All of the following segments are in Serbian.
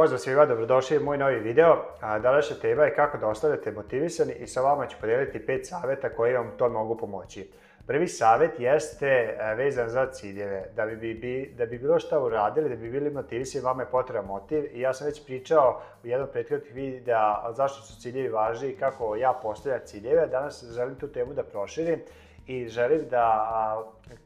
Pozdrav svima, dobrodošli u moj novi video. Današnja tema je kako da ostanete motivisani i sa vama ću podijeliti pet saveta koji vam to mogu pomoći. Prvi savet jeste e, vezan za ciljeve. Da bi, bi, da bi bilo šta uradili, da bi bili motivisani, vama je potreban motiv. I ja sam već pričao u jednom prethodnih videa zašto su ciljevi važni i kako ja postavljam ciljeve. Danas želim tu temu da proširim i želim da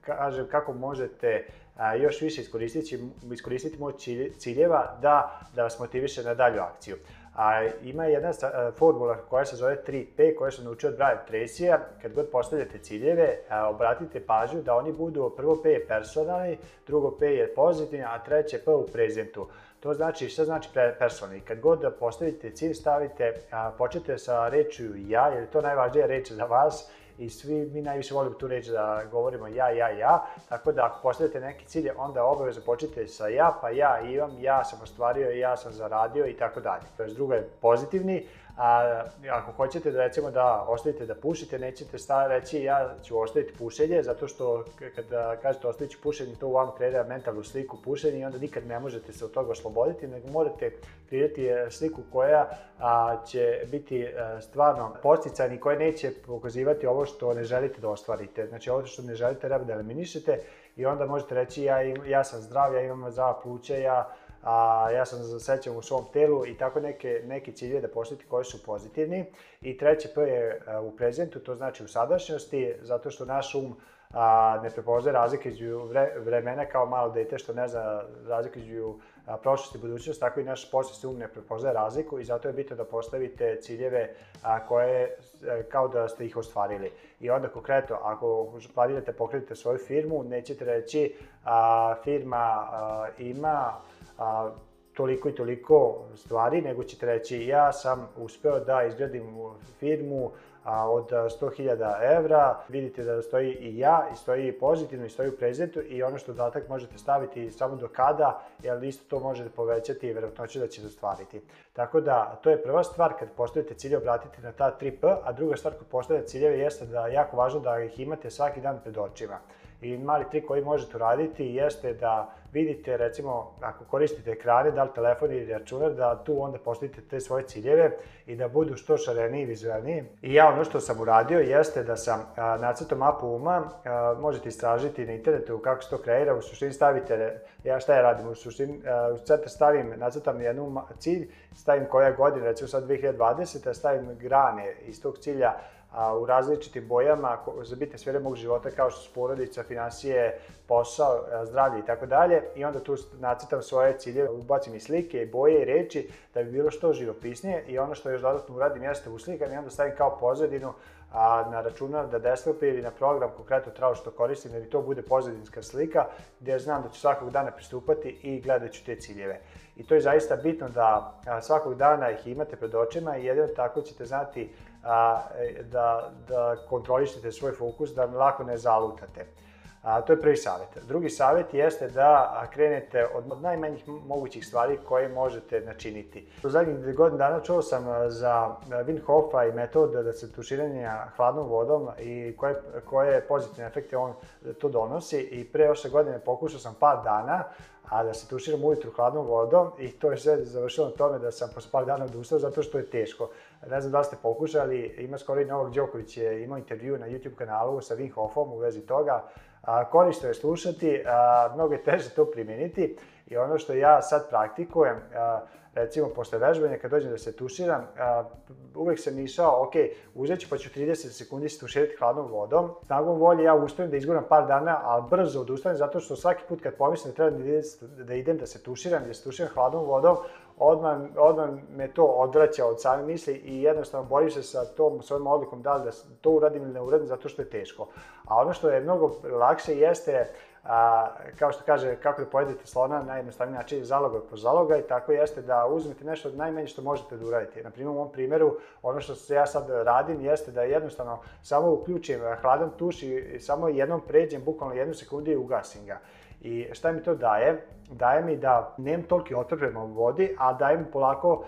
kažem kako možete a, još više iskoristiti, iskoristiti moć ciljeva da, da vas motiviše na dalju akciju. A, ima jedna formula koja se zove 3P, koja sam naučio od Brian Tracy-a. Kad god postavljate ciljeve, a, obratite pažnju da oni budu, prvo P je personalni, drugo P je pozitivni, a treće P u prezentu. To znači, šta znači personalni? Kad god postavite cilj, stavite, počete sa rečju ja, jer je to najvažnija reč za vas, i svi mi najviše volimo tu reč da govorimo ja, ja, ja, tako da ako postavite neke cilje, onda obavezno počnite sa ja, pa ja imam, ja sam ostvario, ja sam zaradio i tako dalje. To je drugo je pozitivni, A, ako hoćete da recimo da ostavite da pušite, nećete šta reći ja ću ostaviti pušenje, zato što kada kažete ostavit ću pušenje, to vam kreira mentalnu sliku pušenja i onda nikad ne možete se od toga osloboditi, nego morate kreirati e, sliku koja a, će biti a, e, stvarno postican i koja neće pokazivati ovo što ne želite da ostvarite. Znači ovo što ne želite treba da eliminišete i onda možete reći ja, ja sam zdrav, ja imam zdrava pluća, ja a, ja sam zasećam u svom telu i tako neke, neke cilje da postaviti koji su pozitivni. I treće P je a, e, u prezentu, to znači u sadašnjosti, zato što naš um a, ne prepoznaje razlike između vre, vremena kao malo dete što ne zna razlike između prošlosti i budućnosti, tako i naš posvesti um ne prepoznaje razliku i zato je bitno da postavite ciljeve a, koje a, e, kao da ste ih ostvarili. I onda konkretno, ako planirate da pokrenite svoju firmu, nećete reći a, firma a, ima a, toliko i toliko stvari, nego ćete reći ja sam uspeo da izgradim firmu a, od 100.000 evra, vidite da stoji i ja, i stoji pozitivno, i stoji u prezentu i ono što dodatak možete staviti samo do kada, jer isto to možete povećati i verovatnoću da ćete ostvariti. Tako da, to je prva stvar, kad postavite cilje, obratite na ta 3P, a druga stvar kad postavite ciljeve jeste da je jako važno da ih imate svaki dan pred očima. I mali trik koji možete uraditi jeste da vidite, recimo, ako koristite ekrane, da li telefon ili računar, da tu onda postavite te svoje ciljeve i da budu što šareniji i vizualniji. I ja ono što sam uradio jeste da sam nacrtao mapu uma, a, možete istražiti na internetu kako se to kreira, u suštini stavite, ja šta ja radim, u suštini u centar stavim, nacrtam jednu cilj, stavim koja godina, recimo sad 2020, stavim grane iz tog cilja u različitim bojama za bitne sfere mog života kao što su porodica, financije, posao, zdravlje i tako dalje. I onda tu nacrtam svoje ciljeve, ubacim i slike, i boje i reči da bi bilo što živopisnije i ono što još dodatno uradim jeste uslikam i onda stavim kao pozadinu a, na računar da desktop ili na program konkretno trao što koristim da bi to bude pozadinska slika gde znam da ću svakog dana pristupati i gledat ću te ciljeve. I to je zaista bitno da svakog dana ih imate pred očima i jedino tako ćete znati E, da, da kontrolišete svoj fokus, da lako ne zalutate. A, to je prvi savjet. Drugi savjet jeste da krenete od, najmanjih mogućih stvari koje možete načiniti. U zadnjih godina dana čuo sam za Wim Hofa i metod da se tuširanja hladnom vodom i koje, koje pozitivne efekte on to donosi i pre ošte godine pokušao sam par dana a da se tuširam ujutru hladnom vodom i to je sve završilo na tome da sam posle par dana odustao zato što je teško. Ne znam da ste pokušali, ima skoro i Novak Đoković je imao intervju na YouTube kanalu sa Wim Hofom u vezi toga, a, korišno je slušati, a, mnogo je teže to primeniti i ono što ja sad praktikujem, recimo posle vežbanja kad dođem da se tuširam, uvek sam išao, ok, uzet ću pa ću 30 sekundi se tuširati hladnom vodom. Snagom volje ja uspem da izguram par dana, ali brzo odustanem zato što svaki put kad pomislim da treba da idem da se tuširam, da se tuširam hladnom vodom, odmah, odmah me to odvraća od same misli i jednostavno bojim se sa tom svojom odlikom da li da to uradim ili ne uradim zato što je teško. A ono što je mnogo lakše jeste a, kao što kaže, kako da pojedete slona, najjednostavniji način zaloga po zaloga i tako jeste da uzmete nešto od najmanje što možete da uradite. Na primjer, u mom primjeru, ono što se ja sad radim jeste da jednostavno samo uključim hladan tuš i samo jednom pređem, bukvalno jednu sekundu i ugasim ga. I šta mi to daje? Daje mi da nemam toliki otrov prema vodi, a daje mi polako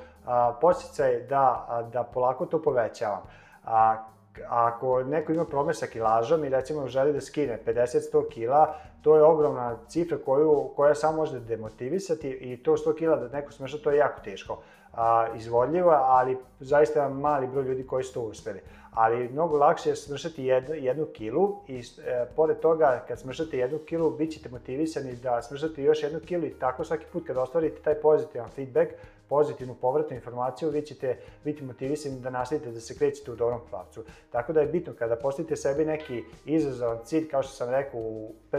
posticaj da, da polako to povećavam. A, ako neko ima problem sa kilažom i recimo želi da skine 50-100 kila, to je ogromna cifra koju, koja samo može demotivisati i to 100 kila da neko smeša, to je jako teško. A, izvodljivo, ali zaista mali broj ljudi koji su to uspeli ali mnogo lakše je smršati jednu, jednu kilu i e, pored toga kad smršate jednu kilu bit ćete motivisani da smršate još jednu kilu i tako svaki put kad ostvarite taj pozitivan feedback, pozitivnu povratnu informaciju, vi ćete biti motivisani da nastavite da se krećete u dobrom pravcu. Tako da je bitno kada postavite sebi neki izazovan cilj, kao što sam rekao,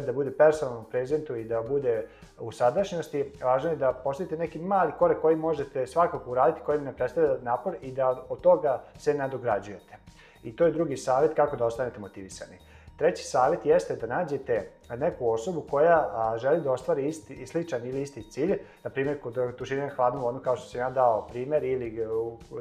da bude personalno prezentu i da bude u sadašnjosti, važno je da postavite neki mali korek koji možete svakako uraditi, koji ne predstavlja napor i da od toga se nadograđujete. I to je drugi savjet kako da ostanete motivisani. Treći savjet jeste da nađete neku osobu koja a, želi da ostvari isti, i sličan ili isti cilj, na primjer kod tuširanja hladnu vodu kao što sam ja dao primjer, ili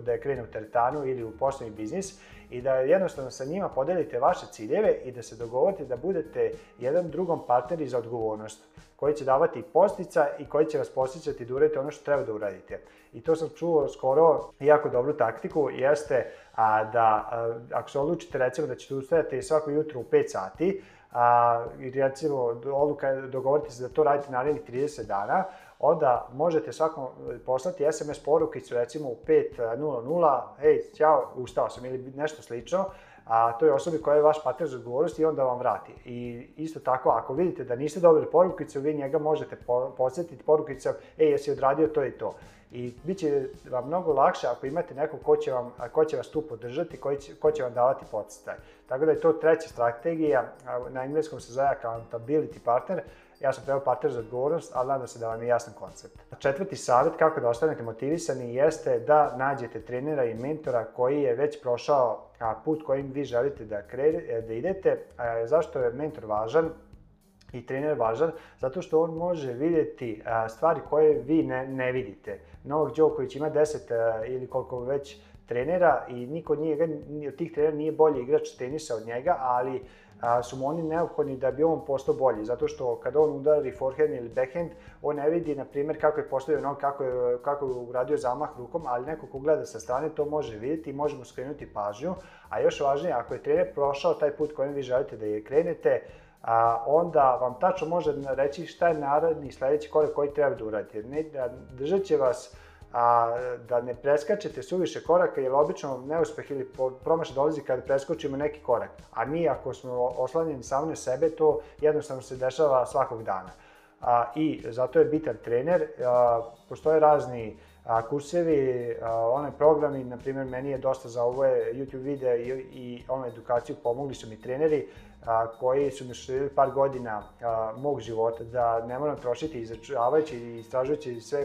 da je krene u teretanu ili u poslovni biznis i da jednostavno sa njima podelite vaše ciljeve i da se dogovorite da budete jedan drugom partneri za odgovornost koji će davati postica i koji će vas posjećati da uradite ono što treba da uradite. I to sam čuo skoro jako dobru taktiku, jeste a, da a, ako se odlučite recimo da ćete ustajati svako jutro u 5 sati, a, recimo odluka, dogovorite se da to radite narednih 30 dana, onda možete svakom e, poslati SMS porukicu recimo u 5.00, hej, ćao, ustao sam ili nešto slično, a to je osobi koja je vaš partner za odgovornost i onda vam vrati. I isto tako, ako vidite da niste dobili porukicu, vi njega možete podsjetiti porukicom, ej, jesi odradio to i to. I bit će vam mnogo lakše ako imate nekog ko će, vam, ko će vas tu podržati, ko će, ko će vam davati podsjetaj. Tako da je to treća strategija, na engleskom se zove accountability partner, Ja sam preo partner za odgovornost, ali nadam se da vam je jasan koncept. Četvrti savjet kako da ostanete motivisani jeste da nađete trenera i mentora koji je već prošao put kojim vi želite da, kre, e, da idete. A Zašto je mentor važan? i trener važan zato što on može vidjeti stvari koje vi ne, ne vidite. Novak Đoković ima 10 ili koliko već trenera i niko od njega, od tih trenera nije bolji igrač tenisa od njega, ali a, su mu oni neophodni da bi on postao bolji, zato što kada on udari forehand ili backhand, on ne vidi, na primjer, kako je postavio nog, kako je, kako je uradio zamah rukom, ali neko ko gleda sa strane to može vidjeti i može mu skrenuti pažnju, a još važnije, ako je trener prošao taj put kojim vi želite da je krenete, a, onda vam tačno može reći šta je naredni sledeći korak koji treba da uradite. Ne, da, držat će vas a, da ne preskačete suviše koraka, jer obično neuspeh ili promaš dolazi kada preskočimo neki korak, a mi ako smo oslanjeni samo na sebe, to jednostavno se dešava svakog dana. A, I zato je bitan trener, a, postoje razni A, kursevi, a, online programi, na primjer, meni je dosta za ovo YouTube videa i, i online edukaciju pomogli su mi treneri a, koji su mi širili par godina a, mog života da ne moram trošiti izačavajući i istražujući sve,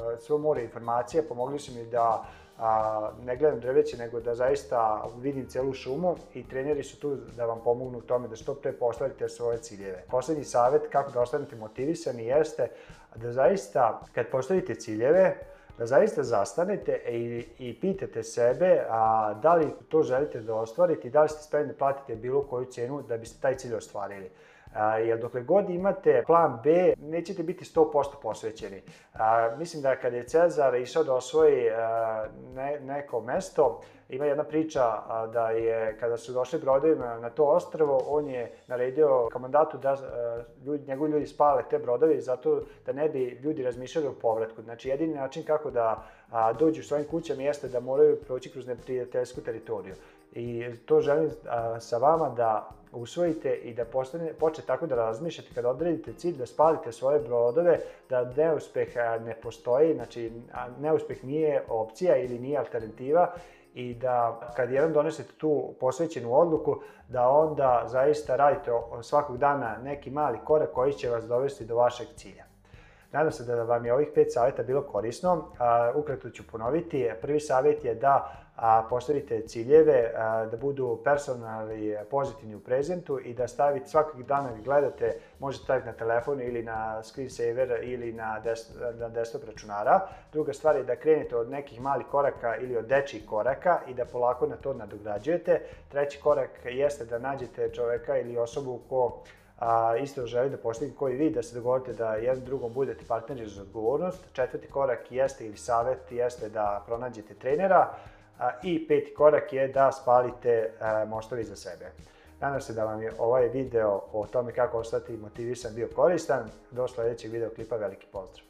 a, svo more informacija, pomogli su mi da a, ne gledam drveće, nego da zaista vidim celu šumu i treneri su tu da vam pomognu u tome da što pre postavite svoje ciljeve. Poslednji savet kako da ostanete motivisani jeste da zaista kad postavite ciljeve, da zaista zastanete e, i, i pitate sebe a, da li to želite da ostvarite i da li ste spremni da platite bilo koju cenu da biste taj cilj ostvarili. A, jer dokle god imate plan B, nećete biti 100% posvećeni. A, mislim da kada je Cezar išao da osvoji a, ne, neko mesto, Ima jedna priča da je, kada su došli brodovima na to ostrvo, on je naredio komandatu da ljudi, njegovi ljudi spale te brodovi zato da ne bi ljudi razmišljali o povratku. Znači, jedini način kako da dođu dođu svojim kućama jeste da moraju proći kroz neprijateljsku teritoriju. I to želim sa vama da usvojite i da postane, počne tako da razmišljate kada odredite cilj da spalite svoje brodove, da neuspeh ne postoji, znači neuspeh nije opcija ili nije alternativa i da kad jednom donesete tu posvećenu odluku, da onda zaista radite svakog dana neki mali korak koji će vas dovesti do vašeg cilja. Nadam se da vam je ovih pet savjeta bilo korisno. Ukratko ću ponoviti. Prvi savjet je da postavite ciljeve, da budu personalni pozitivni u prezentu i da stavite svakog dana gledate, možete staviti na telefon ili na screensaver ili na, na desktop računara. Druga stvar je da krenete od nekih malih koraka ili od dečjih koraka i da polako na to nadograđujete. Treći korak jeste da nađete čoveka ili osobu ko a, isto želim da postigne koji vi, da se dogovorite da jedan drugom budete partneri za odgovornost. Četvrti korak jeste ili savet jeste da pronađete trenera a, i peti korak je da spalite a, moštovi za sebe. Nadam se da vam je ovaj video o tome kako ostati motivisan bio koristan. Do sledećeg videoklipa veliki pozdrav!